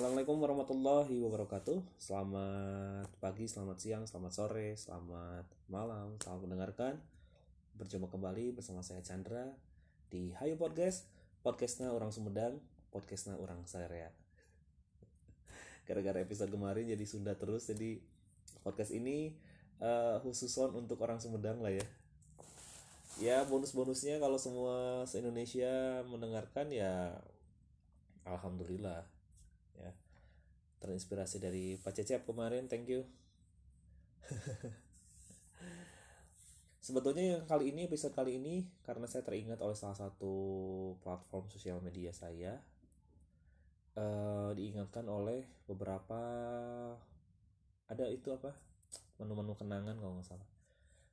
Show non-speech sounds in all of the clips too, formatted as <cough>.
Assalamualaikum warahmatullahi wabarakatuh. Selamat pagi, selamat siang, selamat sore, selamat malam, selamat mendengarkan. Berjumpa kembali bersama saya Chandra di Hayu Podcast, podcastnya orang Sumedang, podcastnya orang Sarea. Gara-gara episode kemarin jadi Sunda terus, jadi podcast ini uh, khususon untuk orang Sumedang lah ya. Ya bonus-bonusnya kalau semua se-Indonesia mendengarkan ya Alhamdulillah terinspirasi dari Pak Cecep kemarin thank you. <laughs> Sebetulnya yang kali ini episode kali ini karena saya teringat oleh salah satu platform sosial media saya uh, diingatkan oleh beberapa ada itu apa? Menu-menu kenangan kalau nggak salah.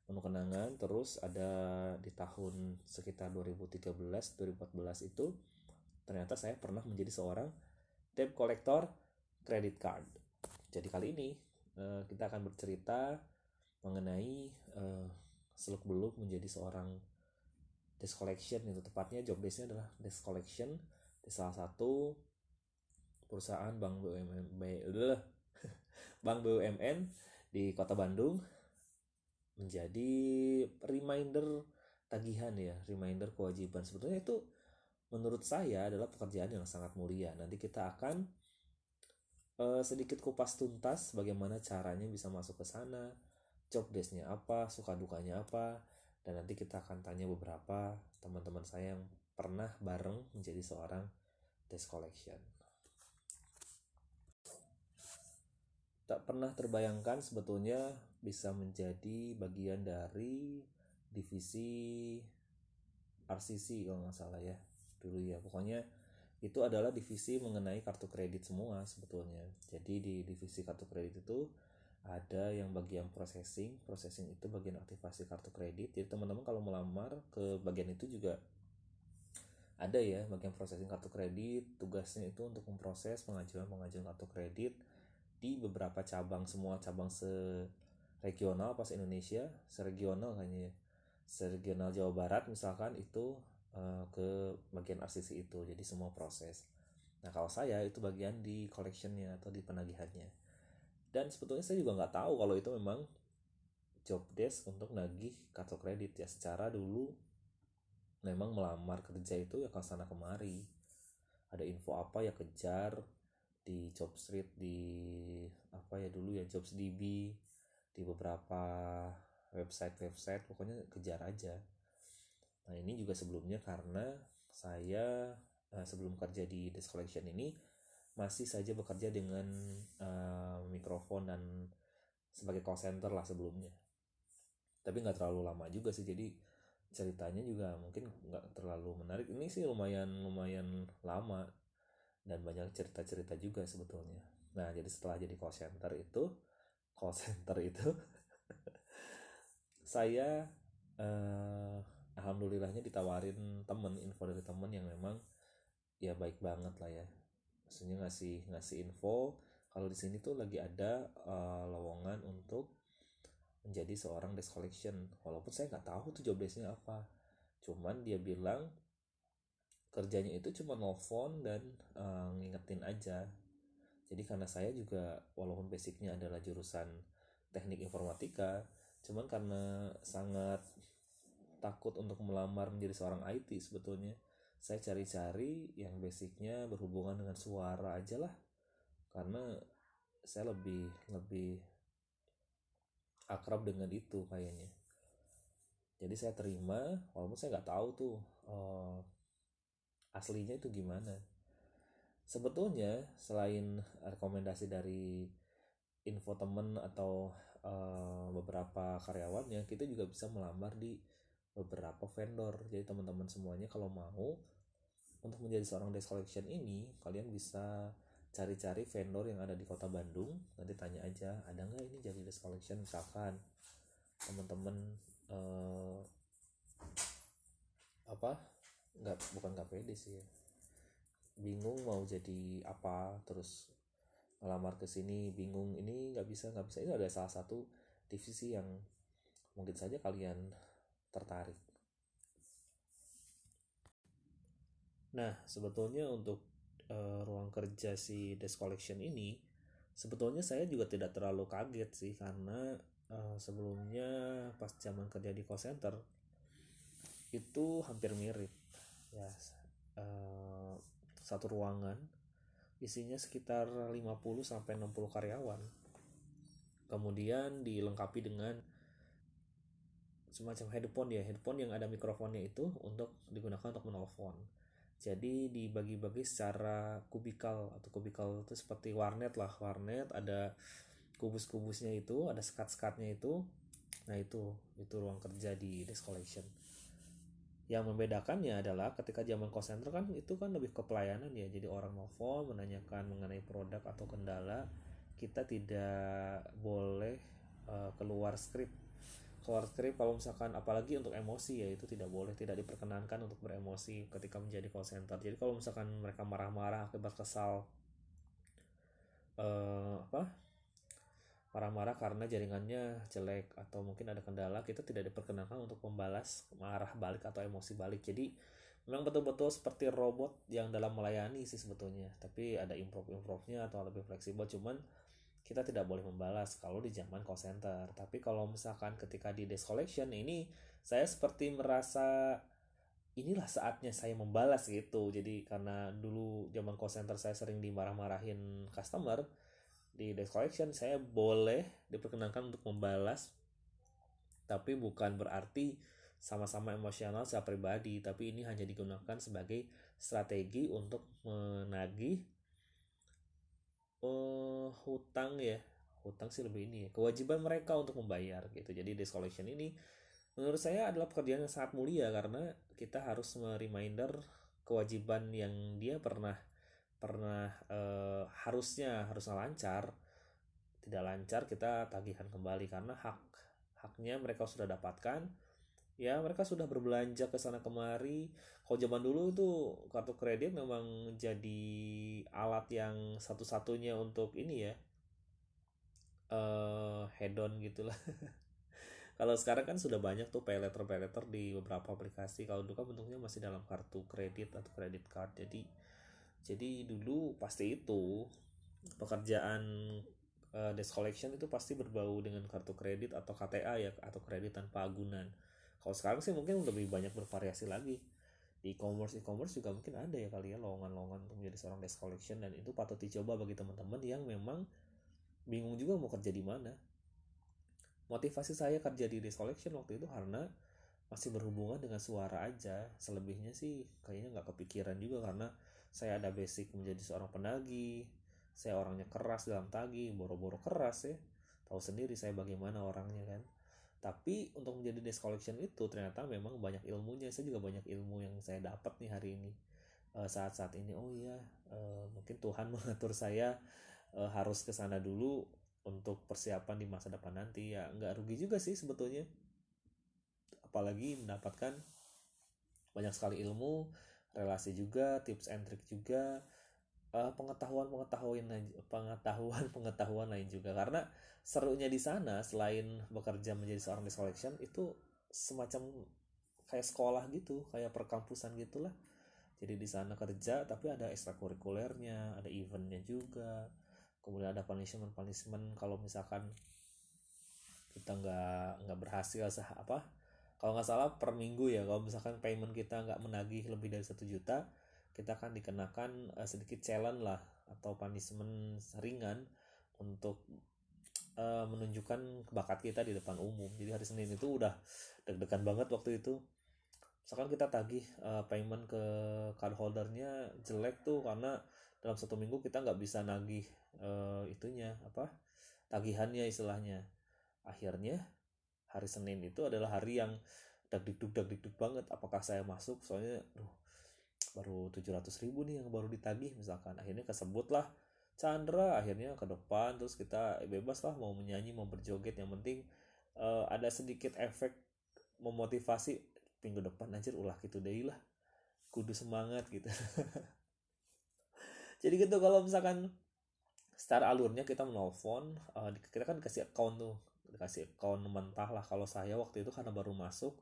Menu kenangan terus ada di tahun sekitar 2013 2014 itu ternyata saya pernah menjadi seorang debt collector credit card. Jadi kali ini uh, kita akan bercerita mengenai uh, seluk beluk menjadi seorang debt collection itu tepatnya job desknya adalah debt collection di salah satu perusahaan bank BUMN <laughs> bank BUMN di kota Bandung menjadi reminder tagihan ya reminder kewajiban sebetulnya itu menurut saya adalah pekerjaan yang sangat mulia. Nanti kita akan uh, sedikit kupas tuntas bagaimana caranya bisa masuk ke sana, job desknya apa, suka dukanya apa, dan nanti kita akan tanya beberapa teman-teman saya yang pernah bareng menjadi seorang desk collection. Tak pernah terbayangkan sebetulnya bisa menjadi bagian dari divisi RCC kalau nggak salah ya dulu ya pokoknya itu adalah divisi mengenai kartu kredit semua sebetulnya. Jadi di divisi kartu kredit itu ada yang bagian processing processing itu bagian aktivasi kartu kredit. Jadi teman-teman kalau melamar ke bagian itu juga ada ya bagian processing kartu kredit. Tugasnya itu untuk memproses pengajuan pengajuan kartu kredit di beberapa cabang semua cabang se regional pas Indonesia seregional kayaknya ya. Seregional Jawa Barat misalkan itu Eh, ke bagian RCC itu jadi semua proses. Nah kalau saya itu bagian di collectionnya atau di penagihannya. Dan sebetulnya saya juga nggak tahu kalau itu memang job desk untuk nagih kartu kredit ya. Secara dulu memang melamar kerja itu ya ke sana kemari. Ada info apa ya kejar di job street di apa ya dulu ya jobs db di beberapa website website pokoknya kejar aja Nah ini juga sebelumnya karena saya uh, sebelum kerja di desk collection ini masih saja bekerja dengan uh, mikrofon dan sebagai call center lah sebelumnya. Tapi nggak terlalu lama juga sih jadi ceritanya juga mungkin nggak terlalu menarik. Ini sih lumayan lumayan lama dan banyak cerita-cerita juga sebetulnya. Nah jadi setelah jadi call center itu call center itu <laughs> saya uh, alhamdulillahnya ditawarin temen info dari temen yang memang ya baik banget lah ya. Maksudnya ngasih ngasih info kalau di sini tuh lagi ada uh, lowongan untuk menjadi seorang desk collection. Walaupun saya nggak tahu tuh job desknya apa. Cuman dia bilang kerjanya itu cuma nelfon dan uh, ngingetin aja. Jadi karena saya juga walaupun basicnya adalah jurusan teknik informatika cuman karena sangat takut untuk melamar menjadi seorang IT sebetulnya. Saya cari-cari yang basicnya berhubungan dengan suara aja lah. Karena saya lebih lebih akrab dengan itu kayaknya. Jadi saya terima walaupun saya nggak tahu tuh uh, aslinya itu gimana. Sebetulnya selain rekomendasi dari info temen atau uh, beberapa karyawannya kita juga bisa melamar di beberapa vendor. Jadi teman-teman semuanya kalau mau untuk menjadi seorang desk collection ini kalian bisa cari-cari vendor yang ada di kota Bandung. Nanti tanya aja ada nggak ini jadi desk collection? Misalkan teman-teman eh, apa? Nggak bukan nggak pede sih ya. Bingung mau jadi apa terus ngelamar ke sini bingung ini nggak bisa nggak bisa. Itu ada salah satu divisi yang mungkin saja kalian tertarik. Nah, sebetulnya untuk uh, ruang kerja si desk collection ini sebetulnya saya juga tidak terlalu kaget sih karena uh, sebelumnya pas zaman kerja di call center itu hampir mirip ya uh, satu ruangan isinya sekitar 50 sampai 60 karyawan kemudian dilengkapi dengan semacam headphone ya headphone yang ada mikrofonnya itu untuk digunakan untuk menelpon. Jadi dibagi-bagi secara kubikal atau kubikal itu seperti warnet lah warnet ada kubus-kubusnya itu ada sekat-sekatnya itu. Nah itu itu ruang kerja di desk collection yang membedakannya adalah ketika zaman call center kan itu kan lebih ke pelayanan ya. Jadi orang nelfon menanyakan mengenai produk atau kendala kita tidak boleh uh, keluar skrip keluar skrip kalau misalkan apalagi untuk emosi ya itu tidak boleh tidak diperkenankan untuk beremosi ketika menjadi call center. Jadi kalau misalkan mereka marah-marah akibat kesal uh, apa? Marah-marah karena jaringannya jelek atau mungkin ada kendala kita tidak diperkenankan untuk membalas marah balik atau emosi balik. Jadi memang betul-betul seperti robot yang dalam melayani sih sebetulnya. Tapi ada improve-improve-nya atau lebih fleksibel. Cuman kita tidak boleh membalas kalau di zaman call center. Tapi kalau misalkan ketika di desk collection ini saya seperti merasa inilah saatnya saya membalas gitu. Jadi karena dulu zaman call center saya sering dimarah-marahin customer di desk collection saya boleh diperkenankan untuk membalas tapi bukan berarti sama-sama emosional secara pribadi tapi ini hanya digunakan sebagai strategi untuk menagih uh, hutang ya. Hutang sih lebih ini ya. Kewajiban mereka untuk membayar gitu. Jadi desk collection ini menurut saya adalah pekerjaan yang sangat mulia karena kita harus reminder kewajiban yang dia pernah pernah uh, harusnya harusnya lancar. Tidak lancar kita tagihkan kembali karena hak haknya mereka sudah dapatkan ya mereka sudah berbelanja ke sana kemari. Kalau zaman dulu itu kartu kredit memang jadi alat yang satu-satunya untuk ini ya uh, head on gitulah <laughs> kalau sekarang kan sudah banyak tuh pay letter pay letter di beberapa aplikasi. Kalau dulu kan bentuknya masih dalam kartu kredit atau kredit card. Jadi jadi dulu pasti itu pekerjaan uh, desk collection itu pasti berbau dengan kartu kredit atau KTA ya atau kredit tanpa agunan kalau sekarang sih mungkin lebih banyak bervariasi lagi. Di e-commerce e-commerce juga mungkin ada ya kali ya lowongan-lowongan untuk menjadi seorang desk collection dan itu patut dicoba bagi teman-teman yang memang bingung juga mau kerja di mana. Motivasi saya kerja di desk collection waktu itu karena masih berhubungan dengan suara aja. Selebihnya sih kayaknya nggak kepikiran juga karena saya ada basic menjadi seorang penagih saya orangnya keras dalam tagih boro-boro keras ya. Tahu sendiri saya bagaimana orangnya kan tapi untuk menjadi desk collection itu ternyata memang banyak ilmunya. Saya juga banyak ilmu yang saya dapat nih hari ini. Eh, saat-saat ini oh iya uh, mungkin Tuhan <laughs> mengatur saya uh, harus ke sana dulu untuk persiapan di masa depan nanti. Ya nggak rugi juga sih sebetulnya. Apalagi mendapatkan banyak sekali ilmu relasi juga tips and trick juga pengetahuan pengetahuan pengetahuan pengetahuan lain juga. Karena serunya di sana selain bekerja menjadi seorang desk collection itu semacam kayak sekolah gitu kayak perkampusan gitulah. Jadi di sana kerja tapi ada ekstrakurikulernya ada eventnya juga. Kemudian ada punishment punishment kalau misalkan kita nggak nggak berhasil sah apa kalau nggak salah per minggu ya kalau misalkan payment kita nggak menagih lebih dari satu juta kita akan dikenakan uh, sedikit challenge lah atau punishment ringan untuk uh, menunjukkan bakat kita di depan umum. Jadi hari Senin itu udah deg-degan banget waktu itu. Misalkan kita tagih uh, payment ke card holdernya jelek tuh karena dalam satu minggu kita nggak bisa nagih uh, itunya apa tagihannya istilahnya. Akhirnya hari Senin itu adalah hari yang dagdikduk dagdikduk banget. Apakah saya masuk? Soalnya duh, baru 700 ribu nih yang baru ditagih misalkan. Akhirnya kesebut lah Chandra akhirnya ke depan terus kita bebas lah mau menyanyi mau berjoget. Yang penting uh, ada sedikit efek memotivasi minggu depan anjir ulah gitu deh lah kudu semangat gitu. <laughs> Jadi gitu kalau misalkan start alurnya kita menelpon uh, kita kan kasih account tuh dikasih account mentah lah. Kalau saya waktu itu karena baru masuk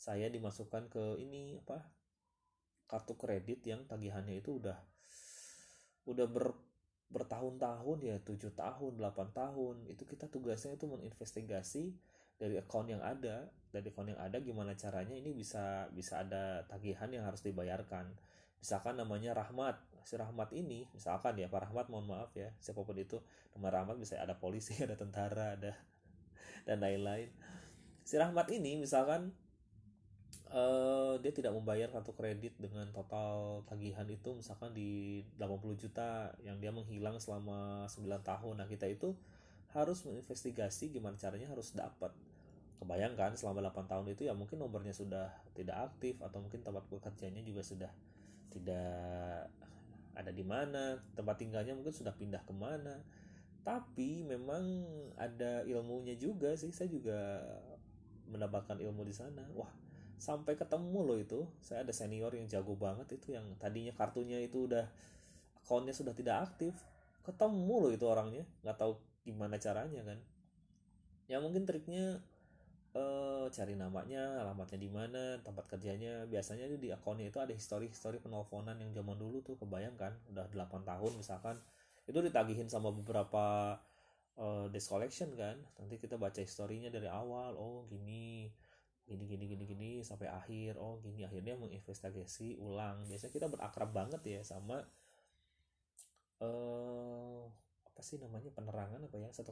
saya dimasukkan ke ini apa kartu kredit yang tagihannya itu udah udah ber bertahun-tahun ya tujuh tahun 8 tahun. Itu kita tugasnya itu menginvestigasi dari account yang ada. Dari account yang ada gimana caranya ini bisa bisa ada tagihan yang harus dibayarkan. Misalkan namanya Rahmat. Si Rahmat ini misalkan ya Pak Rahmat mohon maaf ya siapa pun itu nama Rahmat bisa ada polisi <laughs> ada tentara ada dan lain-lain. Si Rahmat ini misalkan uh, dia tidak membayar kartu kredit dengan total tagihan itu misalkan di 80 juta yang dia menghilang selama 9 tahun. Nah kita itu harus menginvestigasi gimana caranya harus dapat. Kebayangkan selama 8 tahun itu ya mungkin nomornya sudah tidak aktif atau mungkin tempat bekerjanya juga sudah tidak ada di mana tempat tinggalnya mungkin sudah pindah ke mana. Tapi memang ada ilmunya juga sih saya juga mendapatkan ilmu di sana. Wah sampai ketemu loh itu. Saya ada senior yang jago banget itu yang tadinya kartunya itu udah akunnya sudah tidak aktif ketemu loh itu orangnya. Nggak tahu gimana caranya kan. Ya mungkin triknya eh, cari namanya alamatnya di mana tempat kerjanya. Biasanya di akunnya itu ada histori histori penelponan yang zaman dulu tuh kebayangkan udah 8 tahun misalkan. Itu ditagihin sama beberapa uh, desk collection kan. Nanti kita baca historinya dari awal. Oh gini gini gini gini gini sampai akhir oh gini akhirnya menginvestigasi ulang. Biasanya kita berakrab banget ya sama uh, apa sih namanya penerangan apa ya 108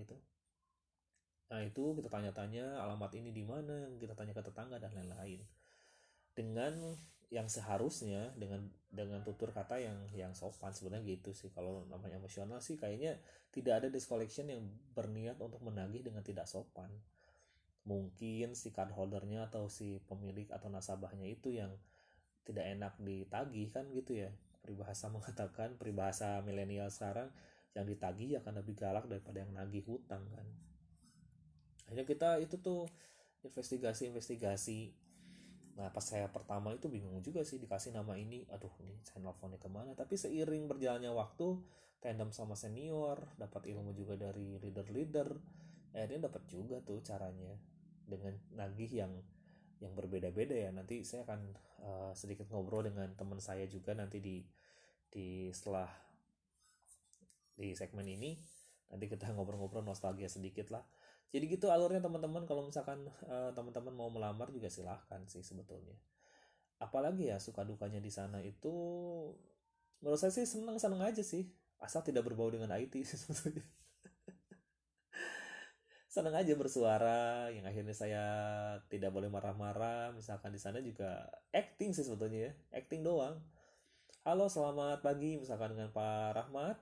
itu. Nah itu kita tanya-tanya alamat ini di mana kita tanya ke tetangga dan lain-lain. Dengan yang seharusnya dengan dengan tutur kata yang yang sopan sebenarnya gitu sih. Kalau namanya emosional sih kayaknya tidak ada discollection yang berniat untuk menagih dengan tidak sopan mungkin si card holdernya atau si pemilik atau nasabahnya itu yang tidak enak ditagih kan gitu ya. Peribahasa <laughs> mengatakan peribahasa milenial sekarang yang ditagih akan lebih galak daripada yang nagih hutang kan. Akhirnya kita itu tuh investigasi-investigasi. Nah pas saya pertama itu bingung juga sih dikasih nama ini. Aduh ini saya nelfonnya ke mana? Tapi seiring berjalannya waktu tandem sama senior dapat ilmu juga dari leader-leader akhirnya dapat juga tuh caranya dengan nagih yang yang berbeda-beda ya. Nanti saya akan uh, sedikit ngobrol dengan teman saya juga nanti di di setelah di segmen ini. Nanti kita ngobrol-ngobrol nostalgia sedikit lah. Jadi gitu alurnya teman-teman. Kalau misalkan uh, teman-teman mau melamar juga silahkan sih sebetulnya. Apalagi ya suka dukanya di sana itu menurut saya sih senang senang aja sih. Asal tidak berbau dengan IT sebetulnya senang aja bersuara yang akhirnya saya tidak boleh marah-marah. Misalkan di sana juga acting sih sebetulnya ya acting doang. Halo selamat pagi misalkan dengan Pak Rahmat.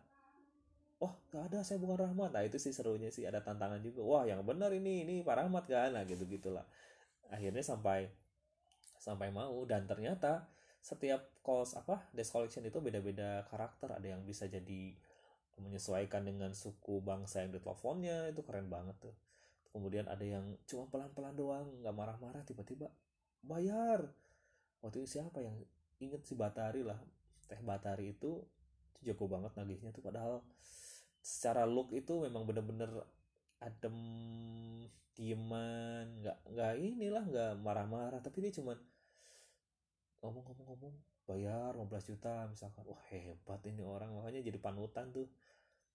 Oh gak ada saya bukan Rahmat. Nah itu sih serunya sih ada tantangan juga. Wah yang benar ini ini Pak Rahmat kan? Nah gitu gitulah. Akhirnya sampai sampai mau. Dan ternyata setiap calls apa desk collection itu beda-beda karakter. Ada yang bisa jadi menyesuaikan dengan suku bangsa yang diteleponnya itu keren banget tuh. Kemudian ada yang cuma pelan-pelan doang nggak marah-marah tiba-tiba bayar! Waktu itu siapa yang inget si Batari lah. Teh Batari itu, itu jago banget nagihnya tuh. Padahal secara look itu memang bener-bener adem dieman nggak nggak inilah nggak marah-marah. Tapi dia cuman ngomong-ngomong-ngomong bayar 15 juta misalkan. Wah hebat ini orang makanya jadi panutan tuh.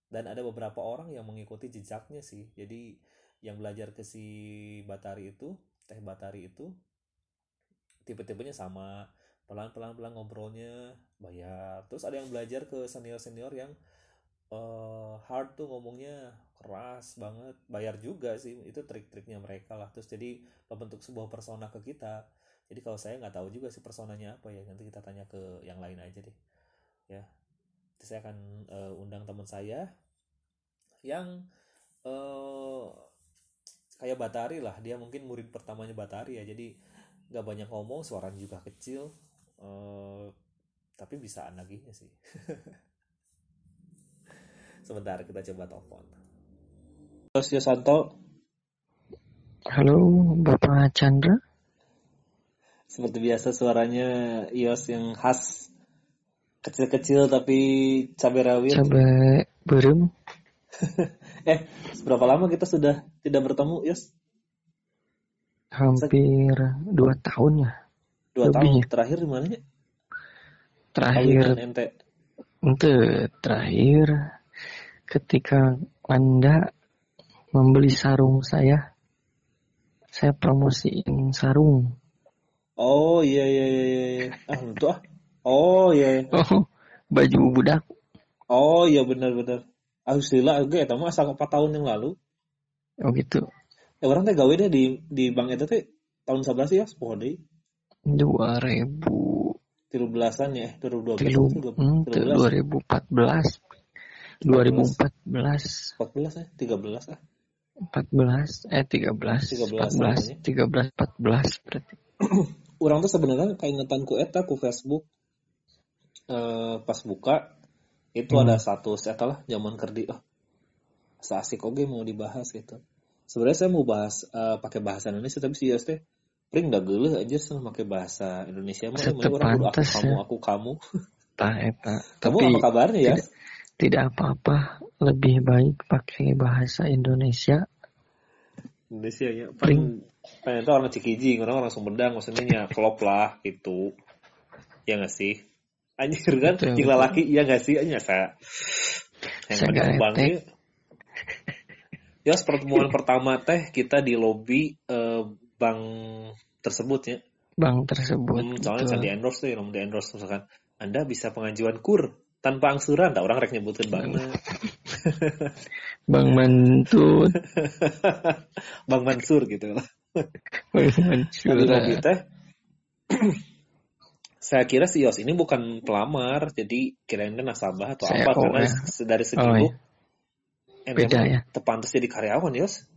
Dan ada beberapa orang yang mengikuti jejaknya sih. Jadi yang belajar ke si Batari itu teh Batari itu tipe-tipenya sama. Pelan-pelan pelan ngobrolnya bayar. Terus ada yang belajar ke senior-senior yang uh, hard tuh ngomongnya keras banget. Bayar juga sih itu trik-triknya mereka lah. Terus jadi membentuk sebuah persona ke kita jadi kalau saya nggak tahu juga sih personanya apa ya nanti kita tanya ke yang lain aja deh. Ya Terus saya akan uh, undang teman saya yang uh, kayak Batari lah. Dia mungkin murid pertamanya Batari ya. Jadi nggak banyak ngomong suaranya juga kecil uh, tapi bisa anaknya sih. <laughs> Sebentar kita coba telepon. Terus Yosanto halo Bapak Chandra seperti biasa suaranya Ios yang khas kecil-kecil tapi cabai rawit. Cabai berem. <laughs> eh, berapa lama kita sudah tidak bertemu, Yos? Hampir dua tahun ya. Dua Lebih tahun. Ya. Terakhir di mana ya? Terakhir. ente. Ente terakhir ketika Anda membeli sarung saya, saya promosiin sarung. Oh iya iya iya iya. iya. Ah itu ah. Oh iya. iya. Oh, baju budak. Oh iya benar benar. Alhamdulillah gue eta mah asal 4 tahun yang lalu. Oh gitu. Ya orang teh gawe deh di di bank eta teh tahun 11 ya, sepuluh deui. Dua ribu Tilu belasan ya, eh, tilu dua belas, tilu hmm, dua ribu empat belas, dua ribu empat belas, empat belas ya, tiga belas ah. empat belas, eh tiga belas, 13 empat belas, namanya. tiga belas, empat belas berarti. <coughs> Orang tuh sebenarnya keingetan ku eta ku Facebook eh pas buka itu Hmm. ada status eta lah zaman kerdi oh asik oge mau dibahas gitu. Sebenarnya saya mau bahas eh, pakai bahasa Indonesia tapi sih teh pring dah geuleuh aja sih pakai bahasa Indonesia mah mending orang kudu aku pantes, kamu ya. aku kamu. Tah eta. Kamu Tapi apa kabarnya ya? tidak apa-apa, lebih baik pakai bahasa Indonesia. Indonesia ya. Paling pengen tuh orang Cikijing, orang orang Sumedang maksudnya nya klop lah gitu. Ya nggak sih? Anjir kan, jika betul. laki iya nggak sih? Anjir saya yang Saya menang garetek. bangnya. Yos pertemuan pertama teh kita di lobi eh, bank tersebut ya. Bank tersebut. Hmm, soalnya can di endorse tuh, yang di endorse misalkan Anda bisa pengajuan kur tanpa angsuran, tak orang rek nyebutkan banknya. <laughs> Bank Mantut, <laughs> Bang Mansur gitu <laughs> lah. Bank Nah, di lobi Mansura. teh <clears throat> saya kira si Yos ini bukan pelamar, jadi kirainnya nasabah atau Saya apa oh, karena ya. dari segi Oh, ente Beda ya. tepantes jadi karyawan Yos.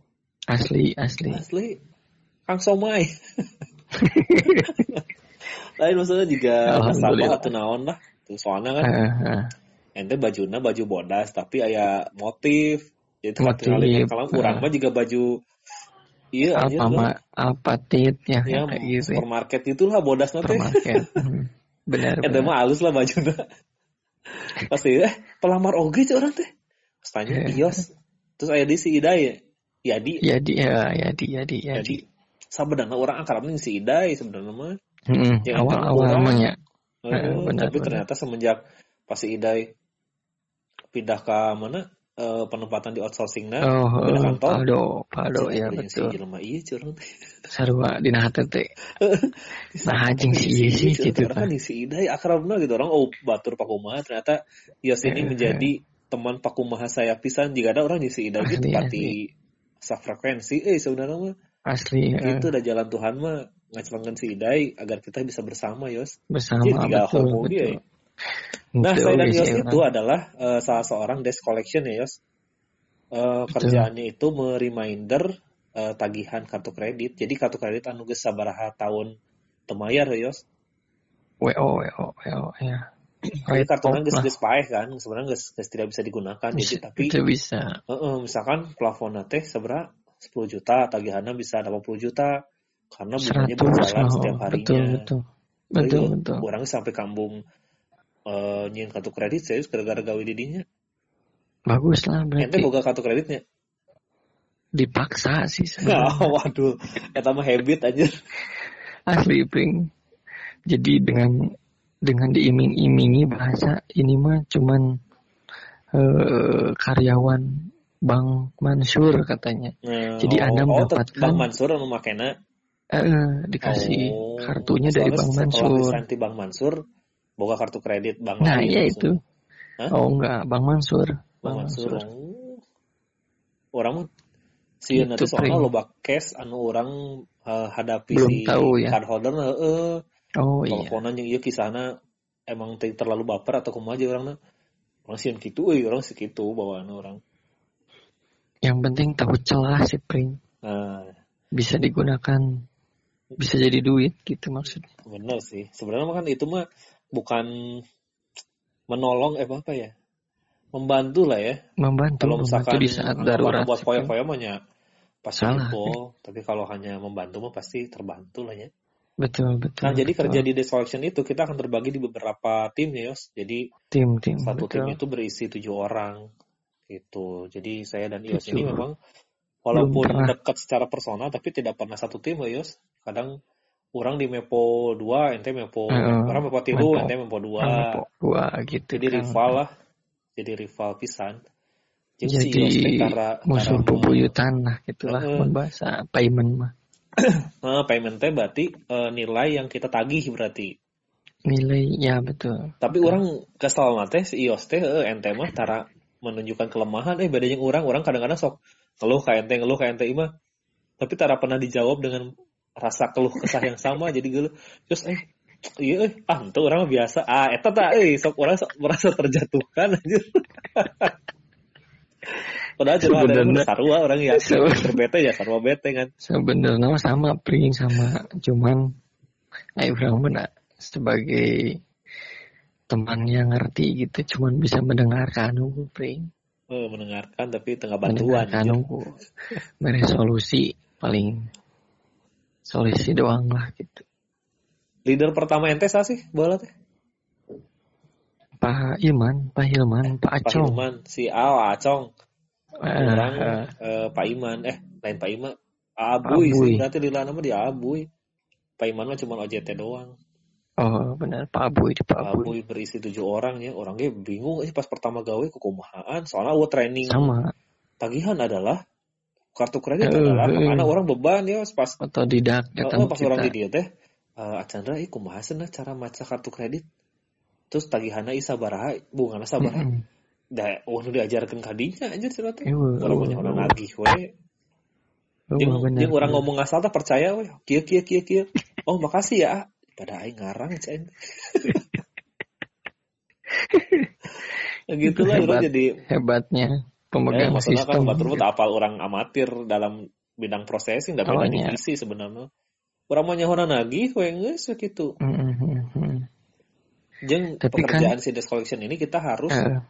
Asli, asli. Asli Kang Somai. Lain maksudnya juga nasabah atau naon lah. Tuh, soalnya kan Ah, ah. Ente bajuna baju bodas tapi aya motif. Jadi tempat Motif, tinggalin kalau ah. urang mah juga baju iya anjir apa ma apa tit ya, ya kayak gitu ya. supermarket itulah bodas nanti. Supermarket. <laughs> Hmm. Benar, Ente mah halus lah bajuna. Pasti eh pelamar oge cek orang teh. Tanya Eh. Ios. Terus aya di si Ida ya. Yadi. Yadi, ya, yadi, yadi, yadi. Yadi. Sebenarnya orang akrabnya si Idai sebenarnya mah. Hmm, Yang awal-awal orang- mah ya. Eh, Eh, benar, tapi benar. ternyata semenjak pas si Idai pindah ke mana eh, penempatan di outsourcing nah Oh, pindah oh, kantor Paldo, Paldo ya betul. jelema iya teh. Sarua dina hate teh. <laughs> Nah, anjing si ieu sih gitu kan si Idai akrabna gitu orang oh batur pakumaha ternyata Yos ini Eh, menjadi teman pakumaha saya pisan jika ada orang di si Idai gitu pati sefrekuensi eh sebenarnya mah Asli eh, itu udah jalan Tuhan mah ngacelengkeun si Idai agar kita bisa bersama Yos bersama Jadi betul, homo dia betul. ya. Nah, Betul, saya dan guys, Yos itu orang. adalah eh, salah seorang desk collection ya, Yos. Eh, kerjaannya itu mereminder eh, tagihan kartu kredit. Jadi kartu kredit anu geus sabaraha tahun temayar ya, Yos. WO, WO, WO ya. Jadi kartunya geus geus paeh kan, sebenarnya geus geus tidak bisa digunakan. Jadi tapi itu bisa. heeh, misalkan plafonnya teh sabaraha 10 juta, tagihannya bisa 80 juta karena bunganya 100 berjalan setiap harinya. betul, betul. Betul, betul. Orangnya sampai kambung eh nyiin kartu kredit serius gara-gara gawe didinya. Bagus lah Ente berarti. boga kartu kreditnya? Dipaksa sih Oh, sebenarnya. <laughs> waduh, eta mah habit aja. Asli, Pring. Jadi dengan dengan diiming-imingi bahasa ini mah cuman eh, karyawan Bang Mansur katanya. Nah, Jadi Anda oh, tet- mendapatkan- Bang Mansur anu makena Eh, dikasih oh, kartunya dari Bang Mansur. disanti Bang Mansur, boga kartu kredit Bang Nah, iya itu. Hah? Oh enggak, Bang Mansur. Bang Mansur. Oh. Orang mah si Itu, nanti soalnya Pring. loba cash anu orang eh, hadapi Belum si tahu ya. card holder heeh. Oh iya. Teleponan yang ieu kisahna emang terlalu baper atau kumaha aja orangna. Orang sieun kitu euy, orang sekitu bawaan orang. Yang penting tahu celah sih, Pring. Nah, Bisa digunakan bisa jadi duit gitu maksudnya. Bener sih. Sebenarnya kan itu mah bukan menolong eh apa ya? Membantu lah ya. Membantu, Kalau membantu misalkan di saat darurat. buat foya-foya mah nya pasti info. Tapi kalau hanya membantu mah pasti terbantu lah ya. Betul, betul. Nah, jadi betul. kerja di desk collection itu kita akan terbagi di beberapa tim ya, Yos. Jadi tim tim satu tim betul. itu berisi tujuh orang gitu. Jadi saya dan Yos ini memang walaupun dekat secara personal tapi tidak pernah satu tim ya, Yos. Kadang orang di Mepo 2 ente Mepo orang Mepo 3 Mepo. ente Mepo 2 po- dua gitu jadi kan. rival lah jadi rival pisan Jadi Ios teh tara- musuh tara bebuyutan lah gitulah mun bahasa payment mah. <clears throat> Eh, payment teh berarti eh, nilai yang kita tagih berarti. Nilai ya betul. Tapi orang kesal teh si iOS teh eh, ente mah tara menunjukkan kelemahan eh bedanya orang orang kadang-kadang sok ngeluh ka ente ngeluh ka ente mah tapi tara pernah dijawab dengan rasa keluh kesah yang sama jadi geuleuh terus eh iya eh ah itu orang biasa ah eta tah eh sok orang sok merasa terjatuhkan anjir <laughs> Padahal cuma ada sarua orang ya berbete ya sarua bete kan. Sebenarnya sama pring sama cuman ayo orang benar sebagai teman yang ngerti gitu cuman bisa mendengarkan aku pring Eh, mendengarkan tapi tengah bantuan. mendengarkan <laughs> anjir. aku beres solusi paling solusi doang lah gitu. Leader pertama ente sah sih bola teh? Pak Iman Pak Hilman Pak Pak Acong. Hilman, si Ao, Acong, Eh, orang eh, eh, Pak Iman, eh lain Pak Iman, Abuy Abuy. sih berarti lila nama dia Abuy. Pak Iman mah cuma OJT doang. oh benar Pak Abuy di Pak Abuy Abuy berisi tujuh orang ya, orangnya bingung sih pas pertama gawe kekumahaan, soalnya gua training sama. tagihan adalah kartu kredit adalah eh. karena orang beban ya pas otodidak Oh, eta oh, mah pas orang di kita dia teh, eh Acandra, ih kumaha cenah cara maca kartu kredit. Terus tagihanna isa baraha, bungana sabaraha. Mm-mm. Da, oh diajarkeun ka dinya anjir cenah teh. Orang banyak eueuh, orang nagih we. Jeung orang ngomong asal teh percaya we. Kieu kieu kieu kieu. Oh, makasih ya. Pada aing ngarang cen. Ya <laughs> gitu lah Hebat. jadi hebatnya ya, pemegang kan sistem batur mah apal orang amatir dalam bidang processing da beda Awalnya. divisi sebenarnya. Orang mah nyahoana nagih we geus kitu. Mm-mm. Jeung Tapi kan- pekerjaan si desk collection ini kita harus Eh,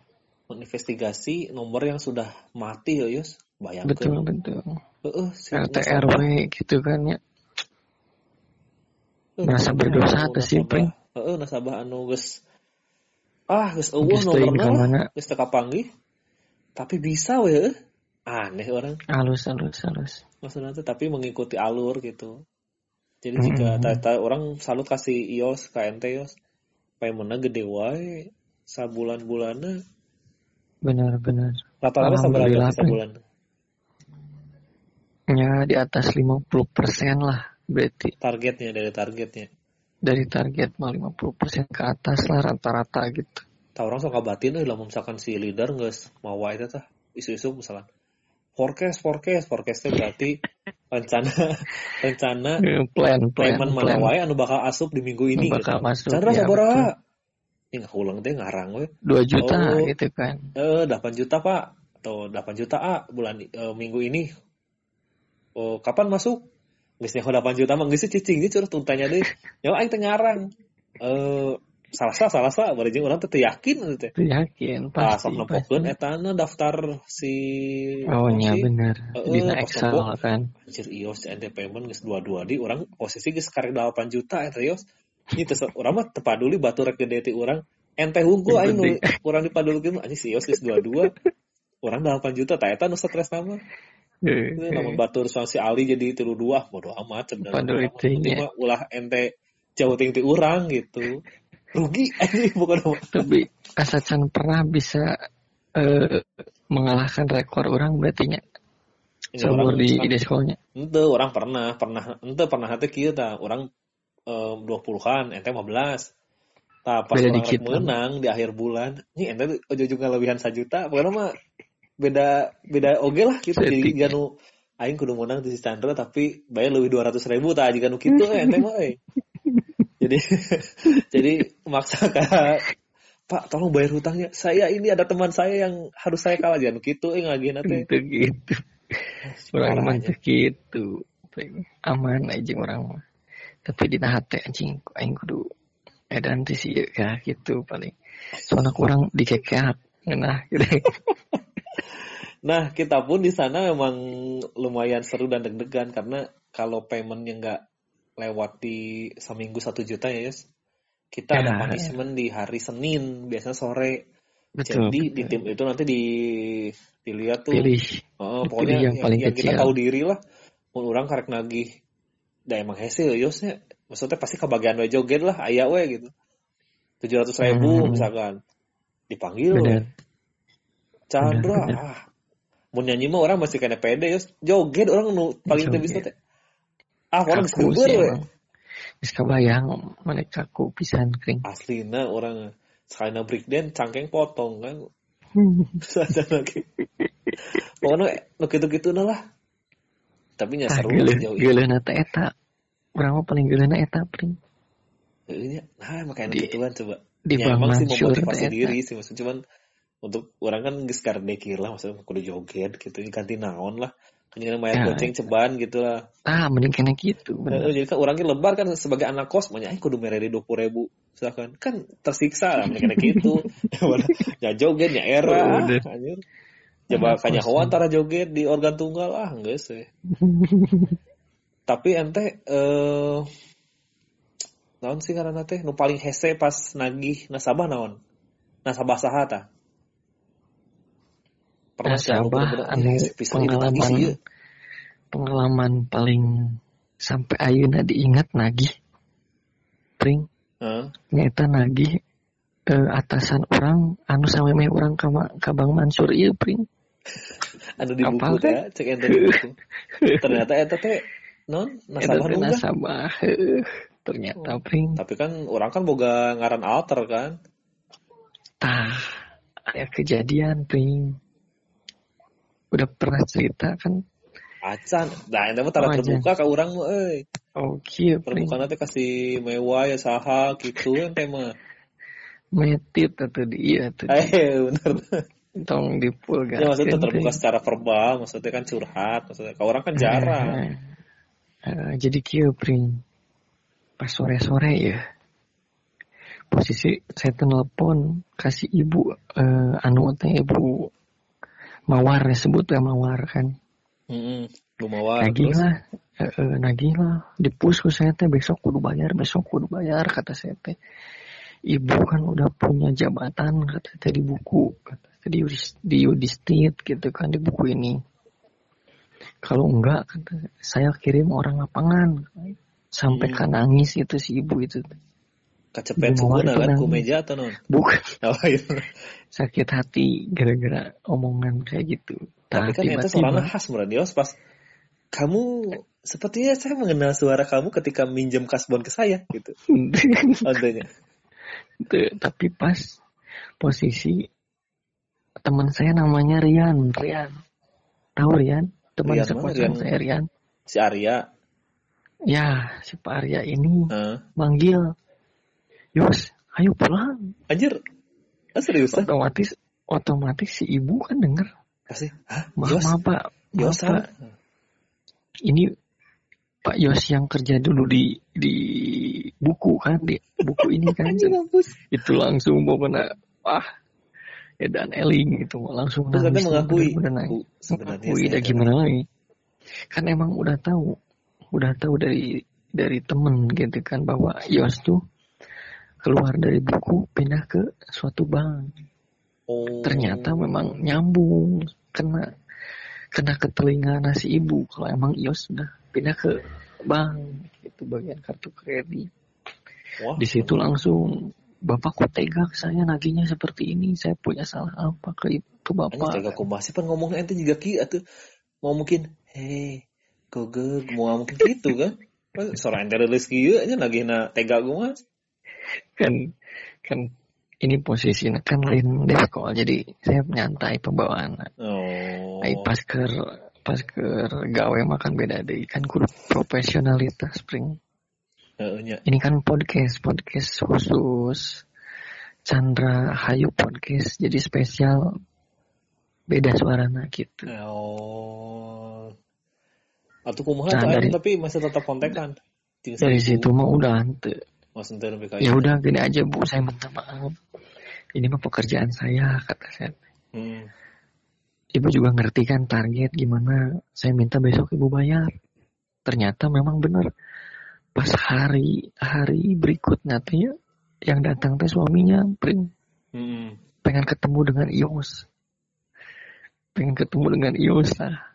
menginvestigasi nomor yang sudah mati ya Yus. Bayangkan. betul betul Heeh, si RT RW gitu kan ya eh, merasa berdosa anu tuh sih, Pring. Heeh, nasabah anu geus ah geus eueuh nomorna geus teu kapanggih. Tapi bisa we. Heuh. Aneh orang. Halus halus halus maksudnya teh, tapi mengikuti alur gitu. Jadi Mm-mm. jika tata orang salut kasih iOS ka ente iOS paymentna gede wae. Sabulan-bulanna benar benar. Rata-rata sih sabulan ya di atas 50% lah berarti. Targetnya dari targetnya. Dari target mah 50% ke atas lah rata-rata gitu tah orang sok kabatin lamun misalkan si leader geus mawa eta tah isu-isu misalkan forecast forecast forecast teh berarti rencana rencana Eh, plan plan payment mana plan wae anu bakal asup di minggu ini Anu bakal gitu. masuk, Chandra ya, sabaraha? Ini nggak ulang teh ngarang we. 2 juta Oh. gitu kan Eh 8 juta Pak atau 8 juta A bulan eh, minggu ini. Oh, kapan masuk? Geus nyaho 8 juta mah geus cicing dia curah tuntanya deui. Nyawa aing teh ngarang. Eh salah sa salah sa bari jeung urang teh yakin teh. Itu yakin Pas pasti. nempokeun pasti etana daftar si oh nya si- bener dina pas Excel kan. Anjir ios NT payment geus dua-dua di orang posisi geus karek 8 juta eta ios. Ini tes urang mah teu paduli batu rek gede ti urang. Ente hungkul Yang aing nu <laughs> urang dipadulikeun mah anjing si ios geus dua-dua. Urang 8 juta tah eta nu stres nama. Eh, namun batur soal si Ali jadi tilu dua bodo amat sebenarnya. Ya. ulah ente jauh ting ti urang gitu rugi anjing bukan apa tapi asacan pernah bisa eh, mengalahkan rekor orang berarti nya Ini seumur di di sekolahnya Ente orang pernah, pernah, ente pernah hati kieu tah, orang eh, 20-an, ente 15. Tah pas Beda orang dikit, menang di akhir bulan, nih ente ujung juga lebihan sajuta, pokoknya mah beda beda oge lah gitu. Jadi ganu aing kudu menang di Chandra tapi bayar lebih 200 ribu tah jika nu kitu eh, ente mah. Jadi <laughs> jadi maksa ka Pak, tolong bayar hutangnya. Saya ini ada teman saya yang harus saya kalah. Jangan gitu, eh ngagih nate. gitu gitu. Orang mah gitu. Aman aja orang mah. Tapi di hate anjing aing kudu edan teh sih ya gitu paling. Soalnya kurang dikekeat nah gitu. <laughs> Nah, kita pun di sana memang lumayan seru dan deg-degan karena kalau paymentnya nggak lewat di seminggu satu juta ya, Yus. Kita ada Ya, punishment di hari Senin, biasanya sore. betul Jadi di tim itu nanti di dilihat tuh, pilih. Oh, pokoknya yang paling kita kecil. tahu diri lah. Mun orang karek nagih, da emang hese ya, Yus ya. maksudnya pasti kebagian we joget lah ayah we gitu. tujuh ratus ribu Hmm. misalkan. Dipanggil bener. Chandra Bener, ah. Mau nyanyi mah orang masih kena pede ya joget orang nu paling teu bisa teh ah orang geus we emang Geus kabayang mereka kaku pisan kering. Aslina orang na breakdance cangkeng potong kan? <laughs> Saja lagi. Pokoknya nu gitu-gitu lah. Tapi nya ah seru ini. geuleuhna teh eta. Urang mah paling geuleuhna eta pring? Heeh nya. nah makanya gituan coba. di ya emang sih memotivasi eta. diri sih maksud cuman untuk orang kan geus kardekir lah maksudnya kudu joget gitu ganti naon lah kan jangan mayat Ya. goceng ceban gitu lah ah mending kena gitu bener. Jadi kan orangnya lebar kan sebagai anak kos banyak kudu meredi dua puluh ribu misalkan kan tersiksa <laughs> lah mereka gitu. Ya joget ya era Udah. anjir. Coba kanya ya. antara joget di organ tunggal. Ah enggak sih. <laughs> Tapi ente eh naon sih karena teh? Nu paling hese pas nagih nasabah naon? Nasabah saha ta pernah sih bener-bener, anu "Eh, hese pisan ini tagih pengalaman ieu." pengalaman paling sampai ayeuna diingat nagih? Pring. Heeh. nyata nagih eh, atasan orang anu samemeh orang ka, Ma- ka Bang Mansur ieu pring. <laughs> Anu di buku teh? cek ente di buku. <laughs> Ternyata eta teh non nasabah nasabah ternyata pring. Tapi kan orang kan boga ngaran alter kan. Tah aya kejadian pring udah pernah cerita kan? Acan nah mah tara Oh, terbuka ka urang mah euy. Oh kieu terbuka nanti kasih mewah ya saha gitu ente mah. Metit atau dia tuh eh bener. Tong dipul ya maksudnya terbuka secara verbal maksudnya kan curhat maksudnya kalau orang kan jarang. Jadi kieu pring. Pas sore-sore ya posisi saya tuh nelpon kasih ibu eh, anu teh ibu mawar disebut ya mawar kan. Heeh. Lumawar nagih terus. lah eh, eh, nagih lah. Dipus ku saya teh besok kudu bayar besok kudu bayar kata saya teh. Ibu kan udah punya jabatan kata teh di buku. Kata teh di di Yudistit gitu kan di buku ini. Kalau enggak kata saya kirim orang lapangan. Sampai Hmm. kan nangis itu si ibu itu kecepet Subuhna itu kan ku meja atau non? Bukan. <laughs> Oh, iya. sakit hati gara-gara omongan kayak gitu. Tapi kan itu suaranya khas Muradios pas kamu sepertinya saya mengenal suara kamu ketika minjem kasbon ke saya gitu. <laughs> Tuh, tapi pas posisi teman saya namanya Rian Rian. Tahu Rian? Teman sekolah Rian? saya Rian. si Arya. Ya si Pak Arya ini Heeh. manggil Yos ayo pulang. Anjir. Ah, seriusan otomatis otomatis si ibu kan denger. Kasih hah? Maaf Yos maaf pak. Yos pak. ini Pak Yos yang kerja dulu di di buku kan di buku ini kan. <laughs> Itu langsung pokoknya ah ya dan Eling itu langsung terus nangis mengakui. nangis. Sebenarnya mengakui dah gimana lagi? Kan emang udah tahu udah tahu dari dari temen gitu kan bahwa Yos tuh keluar dari buku pindah ke suatu bank. Oh. Ternyata memang nyambung kena kena ke telinga nasi ibu. Kalau emang Ios sudah pindah ke bank. Itu bagian kartu kredit. Wah, di situ langsung bapak kok tega saya nagihnya seperti ini. Saya punya salah apa ke itu bapak? Tega kumaha sih pan ngomongnya? Ente juga ki atuh. Mau mungkin hei goge mau mungkin gitu kan. <laughs> Suara ente rilis kieu nya lagi na tega kumaha kan kan ini posisinya kan lain deh kok jadi saya nyantai pembawaan. Oh. Ai pas ke pas ke gawe makan beda deh. Kan kudu profesionalitas spring Heeh nya. ini kan podcast podcast khusus Chandra Hayu podcast. Jadi spesial beda suaranya gitu. Oh. Atau kumaha Nah, dari- tapi masih tetap kontekan. Dari situ mah udah ante Ya udah gini aja bu. Saya minta maaf. Ini mah pekerjaan saya kata saya. Hmm. ibu juga ngerti kan target gimana. Saya minta besok ibu bayar. Ternyata memang benar. Pas hari hari berikutnya tuh ya, yang datang teh suaminya pring. Hmm. pengen ketemu dengan Ios. Pengen ketemu dengan Ios. Lah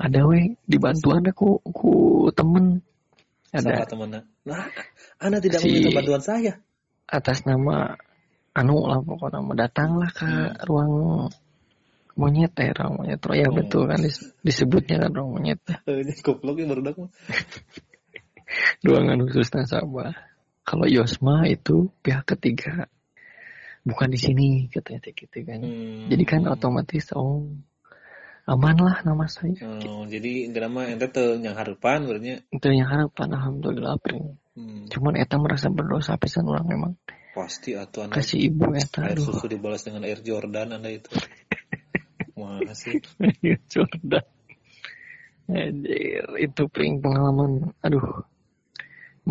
ada we dibantuan aku ku temen Siapa ada temannya? Nah, Anda tidak Si- meminta bantuan saya. atas nama anu lah pokoknya nama datanglah ke Hmm. ruang monyet ya ruang monyet oh ya Oh. betul kan dis- disebutnya kan ruang monyet <laughs> Eh, goblok ya baru mah. <laughs> ruangan khusus nasabah kalau Yosma itu pihak ketiga bukan di sini katanya gitu kan Hmm. jadi kan otomatis oh aman lah nama saya Oh, jadi mah ente teu yang harapan berarti. itu yang harapan alhamdulillah pring Hmm. cuman eta merasa berdosa pisan orang memang Pasti atuh Anda kasih ibu eta air aduh susu dibalas dengan air Jordan Anda itu. <laughs> Masih. Jordan Anjir, itu pring pengalaman aduh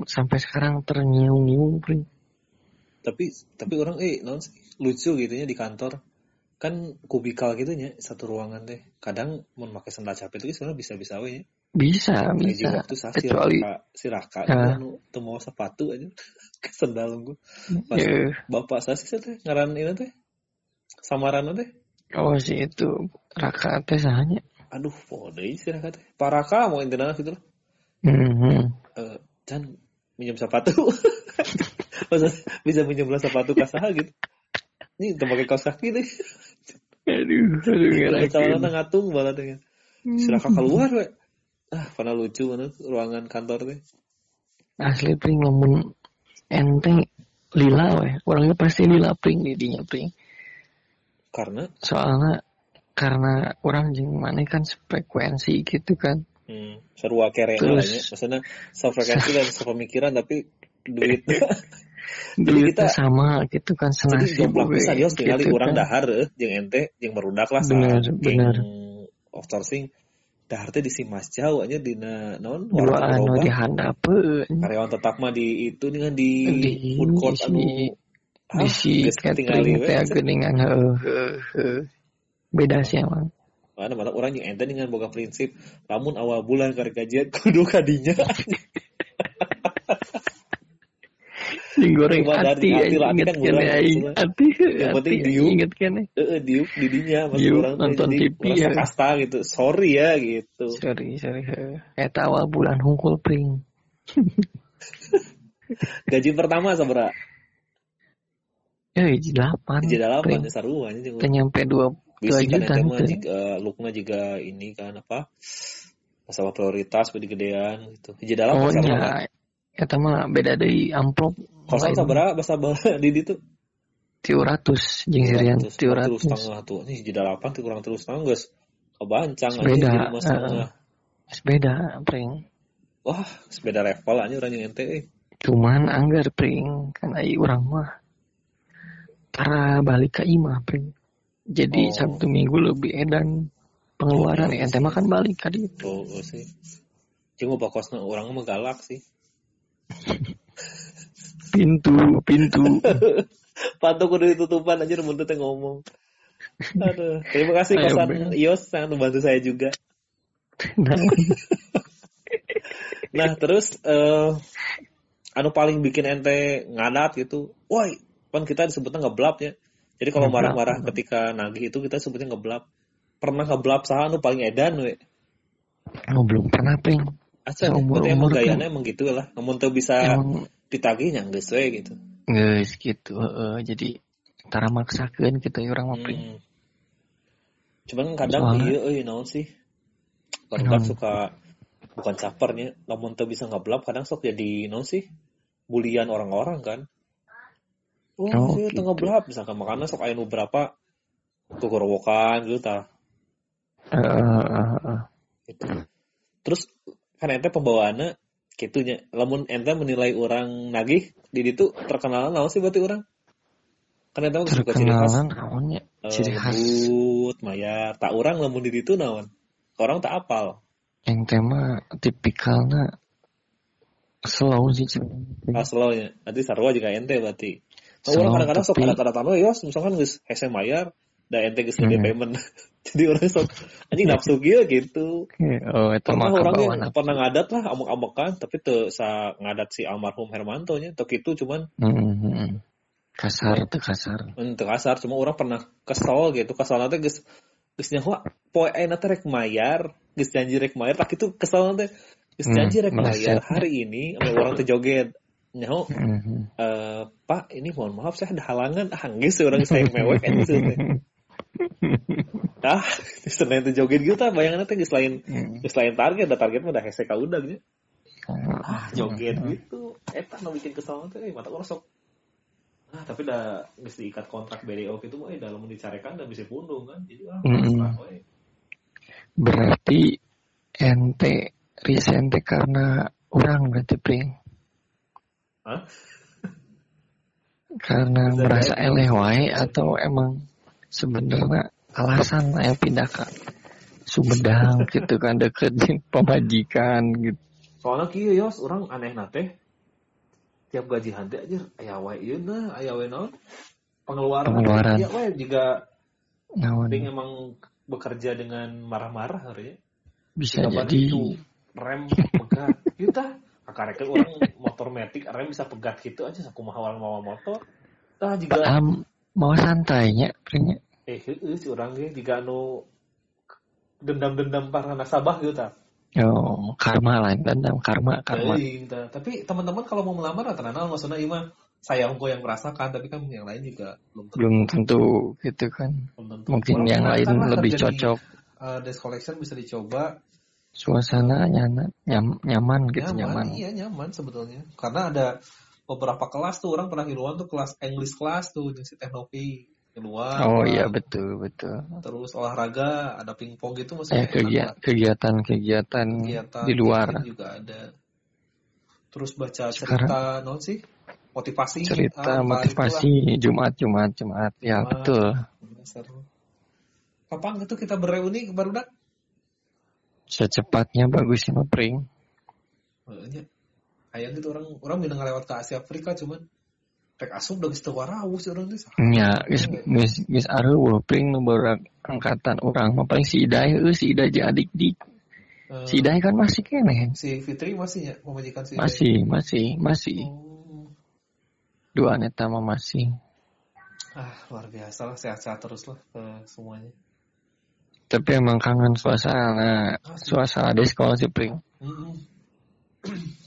sampai sekarang ternyiung-nyiung pring Tapi tapi orang eh non lucu gitu ya di kantor. Kan kubikal gitu nya satu ruangan teh. Kadang mau pakai sandal capek itu sebenarnya bisa-bisa we nya. bisa Kayak bisa waktu si kecuali Raka, si Raka Ah. anu teu mau sepatu aja <laughs> ke sandal gua. Pas ya, bapak saya sih teh ngaran ini teh. Samaran teh. oh sih itu raka teh sahanya Aduh, pode si Raka teh. Paraka mau intinya gitu lah. hmm. Eh, Chan minjem sepatu. <laughs> Bisa minjem sepatu kasaha gitu. Ini udah pakai kaos kaki deh. <laughs> aduh aduh Kalau ngerakin calon ngatung banget ya. Silakan keluar we. Ah, pernah lucu mana ruangan kantor teh. asli pring lamun ente lila weh orangnya pasti lila pring didinya pring Karena soalnya karena orang jeung mana kan frekuensi gitu kan hmm, lah Terus- ya. Maksudnya sefrekuensi dan sepemikiran tapi duit. <laughs> duitnya kita- sama gitu kan Jadi senasib yos. Tinggal gitu urang kan. dahar eh, jeung ente jeung merudak lah Bener, bener. outsourcing dahar teh di Simas jauh aja dina naon? Dua warung anu gerobak. dihandapeun karyawan tetap mah di itu kan di, Di food court si- anu. ah, di si geus tingali catering teh geuningan heuh. beda sih emang. Mana mata orang yang ente dengan boga prinsip. Lamun awal bulan karek gajian <laughs> kudu kadinya <laughs> Sing goreng Cuma hati dari hati inget kan hati Yang penting diuk. inget kan Heeh, diuk di dinya maksud Diuk, orang nonton TV ya. kasta gitu. Sorry ya gitu. Sorry sorry eta awal bulan hungkul pring. <laughs> Gaji pertama sabra? Ya hiji delapan gaji delapan ya sarua nya jeung teh nyampe dua dua kan juta gitu. jika lukna juga ini kan apa masalah prioritas gedean gitu. Gaji delapan oh sabra? nya eta mah beda deui amplop kosan sabra bahasa bala <laughs> di ditu tiga ratus jeung sirian. terus tiga terus ratus setengah tuh. Ini jadi delapan kurang terus setengah guys. Kebancang Sepeda, mas setengah. beda pring. Wah sepeda level aja orang yang ente eh. cuman anggar pring. Kan ai urang mah para balik ke imah pring. Jadi Oh. sabtu minggu lebih edan pengeluaran. Oh, iya. Ente mah kan balik itu oh, oh sih. Cuma bakosna orang mah galak sih <laughs> pintu pintu. <laughs> Patok udah ditutupan aja teh ngomong. Aduh terima kasih Ayo, kosan. Ben. Ios sangat membantu saya juga. Nah, <laughs> nah terus eh anu paling bikin ente ngadat gitu. Woi kan kita disebutnya ngeblap ya. Jadi kalau marah-marah ketika nagih itu kita sebutnya ngeblap pernah ngeblap saha anu paling edan we? Oh, belum pernah pring Aca, Seumur- berarti emang umur gayanya emang gitu lah. Namun tuh bisa emang ditagih yang geus we gitu. guys gitu heeh. jadi tara maksakeun kita orang mah pring Hmm. Cuman kadang Soalnya- iya euy naon sih. Barudak suka bukan capernya, namun tuh bisa ngeblap kadang sok jadi naon sih? Bulian orang-orang kan. Oh, Oh, iya, gitu. tengah blap misalkan makanya sok aya nu berapa kegorowokan gitu. Heeh, heeh, heeh. Gitu. Terus kan ente pembawaannya gitunya. Lamun ente menilai orang nagih di ditu terkenal naon sih berarti orang? Kan ente suka ciri khas naonnya eh, ciri khas lembut, mayar. Tak orang lamun di ditu naon? Orang tak apal. yang tema tipikalnya slow sih. Ah, slownya. Nanti sarua juga ente berarti. Nah, Slow, orang kadang-kadang sok ada kata tamu yos, misalkan geus hese mayar, da ente geus Hmm. payment. <laughs> Jadi orang sok anjing nafsu kieu gitu. oh itu mah orangnya pernah ngadat lah amuk-amukan tapi teu sa ngadat si almarhum Hermanto nya tok itu cuman Hmm, hmm, hmm. kasar tuh kasar ente kasar cuma orang pernah kesel gitu kesel nanti geus geus nyawa poe ayeuna teh rek mayar geus janji rek mayar tak itu kesal teh geus Hmm, janji rek mayar meleset. hari ini orang teh joget nyaho Mhm. eh Pak ini mohon maaf saya ada halangan ah geus orang saya mewek gitu teh <laughs> ah senin teh joget gitu tah bayangan teh geus lain Hmm. geus lain target da target mah udah hese ka udah gitu ah Hmm. joget gitu eta nu bikin kesal teh eh, mata orang sok ah tapi dah geus diikat kontrak BDO gitu mah eh dalam dicarekan dan bisa pundung kan jadi ah we. Berarti ente resign teh karena orang berarti pring. Hah? Karena Bisa merasa eleh wae atau emang sebenarnya alasan saya pindah ke Sumedang <laughs> gitu kan deket di pemajikan gitu. soalnya kieu yos orang aneh nate. Tiap gaji hante aja aya wae ieu nah aya wae naon? Pengeluaran. Pengeluaran. ya wae jika Naon? Ping emang bekerja dengan marah-marah hari bisa Jika jadi. itu rem pegat. <laughs> Kita kakareke orang motor metik rem bisa pegat gitu aja sakumaha orang mawa motor. Tah juga Am, mau santainya pringnya. eh heeh si urang ge jika anu dendam-dendam para nasabah gitu tah Oh, karma lain dendam karma karma. Teuing, tah. tapi teman-teman kalau mau melamar terkenal maksudnya ieu mah saya unggul yang merasakan tapi kan yang lain juga belum tentu, Belum tentu gitu kan. belum tentu. Mungkin Orang yang lain lah lebih di, cocok. uh, desk collection bisa dicoba Suasana nyaman, nyam, nyaman gitu nyaman, nyaman. iya nyaman sebetulnya karena ada beberapa kelas tuh orang pernah hiluan tuh kelas English kelas tuh yang si Teknopi hiluan Oh iya betul betul. terus olahraga ada pingpong gitu Eh maksudnya enak kegiatan kegiatan kegiatan di luar juga ada terus baca Sekarang- cerita non sih motivasi cerita ah, motivasi Jumat Jumat Jumat ya Jumat. betul. Seru. kapan gitu kita bereuni baru dak Secepatnya bagus ya pring. Heeh, Ayang gitu orang orang minang lewat ke Asia Afrika cuman rek asup udah geus sih orang teh. Ya, geus geus geus nu barudak angkatan orang mah paling si Iday heuh si Iday jeung adik-dik. Eh, Si Iday kan masih kene. si Fitri masih ya pemajikan si Masih, masih, masih. Oh. Dua neta mah masih. Ah, luar biasa lah sehat-sehat terus lah ke semuanya. Tapi emang kangen suasana suasana di sekolah sih pring. Mm-mm.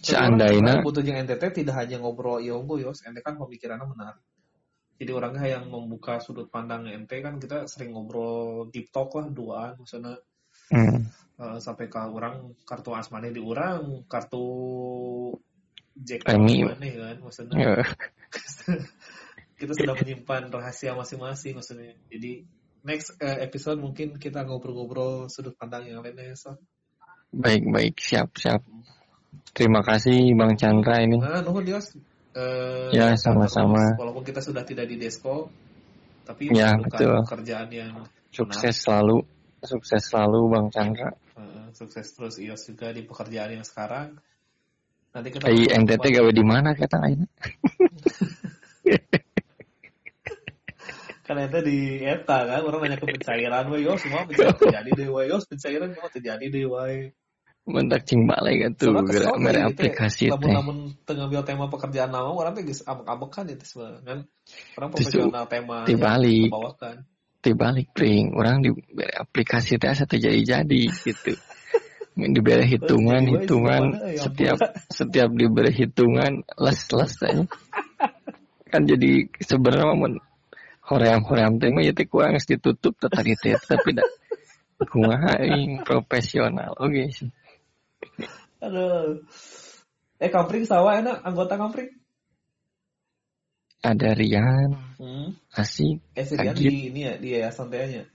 Seandainya butuh yang NTT tidak hanya ngobrol iya unggul yos, ente kan pemikirannya menarik. Jadi orangnya yang membuka sudut pandang ente kan kita sering ngobrol deep talk lah duaan maksudnya hmm, eh, sampai ke orang kartu asmane di orang kartu Jack mana kan maksudnya ya, <laughs> kita sudah menyimpan rahasia masing-masing maksudnya. Jadi next eh, episode mungkin kita ngobrol-ngobrol sudut pandang yang lainnya ya. So. baik baik siap siap. Terima kasih Bang Chandra ini. Nah, nuhun Dios. Eh, Ya, sama-sama. Walaupun kita sudah tidak di Desko, tapi Ya, betul. pekerjaan yang Sukses selalu, sukses selalu Bang Chandra. eh, sukses terus Ios juga di pekerjaan yang sekarang. Nanti kita ngobrol NTT gawe di mana kata ayeuna? <laughs> <laughs> kan ente di eta kan orang nanya ke pencairan we semua pencairan terjadi deh we Yos pencairan semua terjadi deh we Mentak cing balai gitu kesel mere teh, aplikasi teh. teh. Lamun-lamun teu ngambil tema pekerjaan nama orang teh geus abek-abekan itu sebenarnya kan. Orang profesional tema dibalik. bawakan. Dibalik pring, orang di bere aplikasi teh asa teu jadi-jadi gitu. diberi hitungan hitungan ya, setiap setiap diberi hitungan les les teh. kan jadi sebenarnya mun hoream hoream teh mah ya teh kurang ditutup teh tadi teh tapi da kumaha profesional oke sih Aduh. Eh kampring sawah enak anggota kampring. ada Rian Hmm. asik Eh sedian Agit. di ini ya di yayasan tehnya.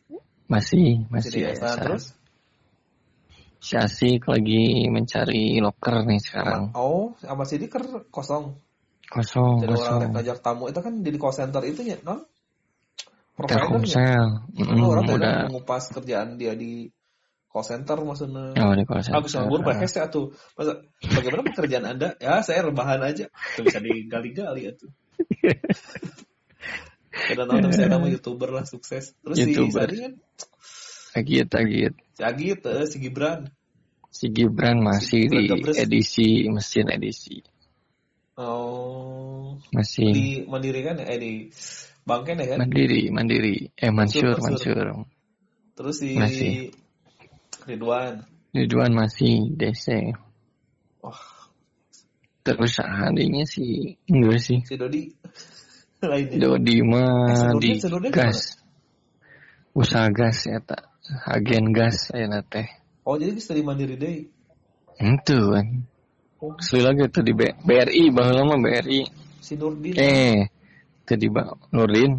masih Masih di masih yayasan yayasan. terus. si asik lagi mencari loker nih sekarang Oh, sama sini ker kosong. kosong Jadi orang kosong yang ngajak tamu itu kan di call center itu ya, non? Provider ya. Telkomsel Mm, orang udah mengupas kerjaan dia di call center maksudnya. oh di call Agus center. nganggur bahas ya tuh. Masa bagaimana pekerjaan Anda? Ya, saya rebahan aja. Itu bisa digali-gali tuh. Kadang nonton <laughs> saya nama YouTuber lah sukses. Terus YouTuber. si Sadi kan Agit Agit si Agit, eh, si Gibran. si Gibran masih Gibran di edisi mesin edisi Oh, masih di Mandiri kan ya? Eh di Bangken ya kan? mandiri mandiri eh Mansur Mansur, Mansur. Mansur Terus si Masih. Ridwan. Ridwan masih DC. Wah, Terus adanya si enggak sih. si Dodi. <laughs> Lainnya. Dodi Eh, mah di gas. Usaha gas ya tak. Agen gas ya teh. Oh, jadi bisa di mandiri deh. Itu kan. Oh, lagi tuh di B- BRI, bahwa lama BRI. si Nurdin. Eh, tadi Bang Nurdin.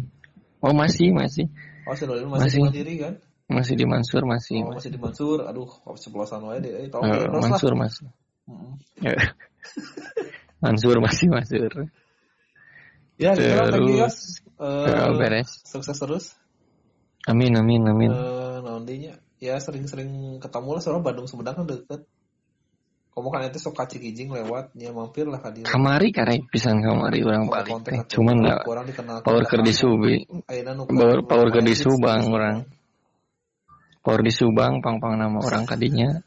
Oh masih, masih. Oh, si Nurdin masih, Masih. di mandiri kan? Masih di Mansur, masih. Oh, masih di Mansur. Aduh, ceplosan wae deh. Eh, tolong lah. Mansur, masih. Mm-mm. Ya. <laughs> Mansur masih Mansur. Ya, Yos. Terus Eh, eh, beres. sukses terus. Amin amin amin. Eh, naon deui nya? Ya sering-sering ketemu lah soalnya Bandung Sumedang kan deket. Kamu kan itu sok kacik izing lewat, ya mampir lah ka dieu. Kamari karek pisan kamari orang Kamu balik. Cuman dikenal power keur di Subi. Power power keur di hits, Subang orang. Power di Subang pang-pang nama orang kadinya.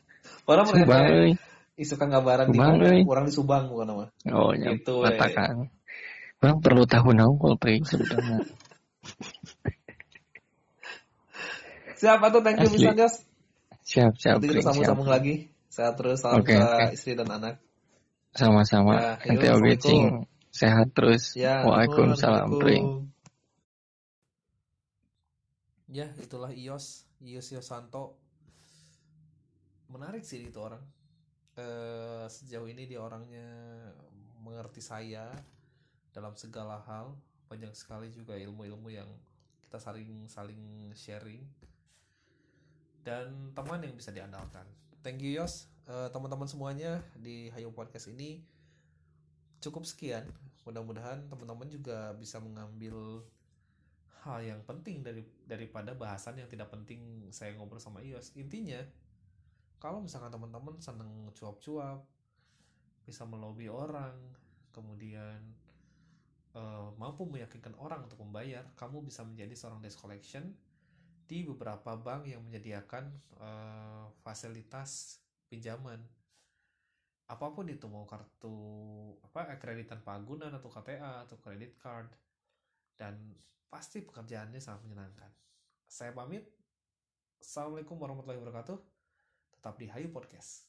Orang Subang euy. isukan gambaran di Subang, mana? euy. Orang di Subang bukan nama. Oh nya Gitu, katakan. Orang perlu tahu naungkul pe sebenarnya. <laughs> Siapa tuh? Thank you Asli. bisa Yos. Siap siap Nanti kita sambung-sambung lagi. Sehat terus, salam buat oke. istri dan anak. Sama-sama. Ya, Nanti oke cing. Sehat terus. Ya, Waalaikumsalam Pring. Ya, itulah Ios, Ios Yosanto. Menarik sih itu orang. Eh, sejauh ini dia orangnya mengerti saya dalam segala hal. Banyak sekali juga ilmu-ilmu yang kita saling saling sharing dan teman yang bisa diandalkan. Thank you Yos, Eh, teman-teman semuanya di Hayo Podcast ini cukup sekian. Mudah-mudahan teman-teman juga bisa mengambil hal yang penting dari daripada bahasan yang tidak penting saya ngobrol sama Ios. Intinya, kalau misalkan teman-teman seneng cuap-cuap, bisa melobi orang, kemudian eh, mampu meyakinkan orang untuk membayar, kamu bisa menjadi seorang desk collection di beberapa bank yang menyediakan eh, fasilitas pinjaman apa pun itu mau kartu apa akreditan pagunan atau KTA atau credit card dan pasti pekerjaannya sangat menyenangkan. Saya pamit. Assalamualaikum warahmatullahi wabarakatuh. Tetap di Hayu Podcast.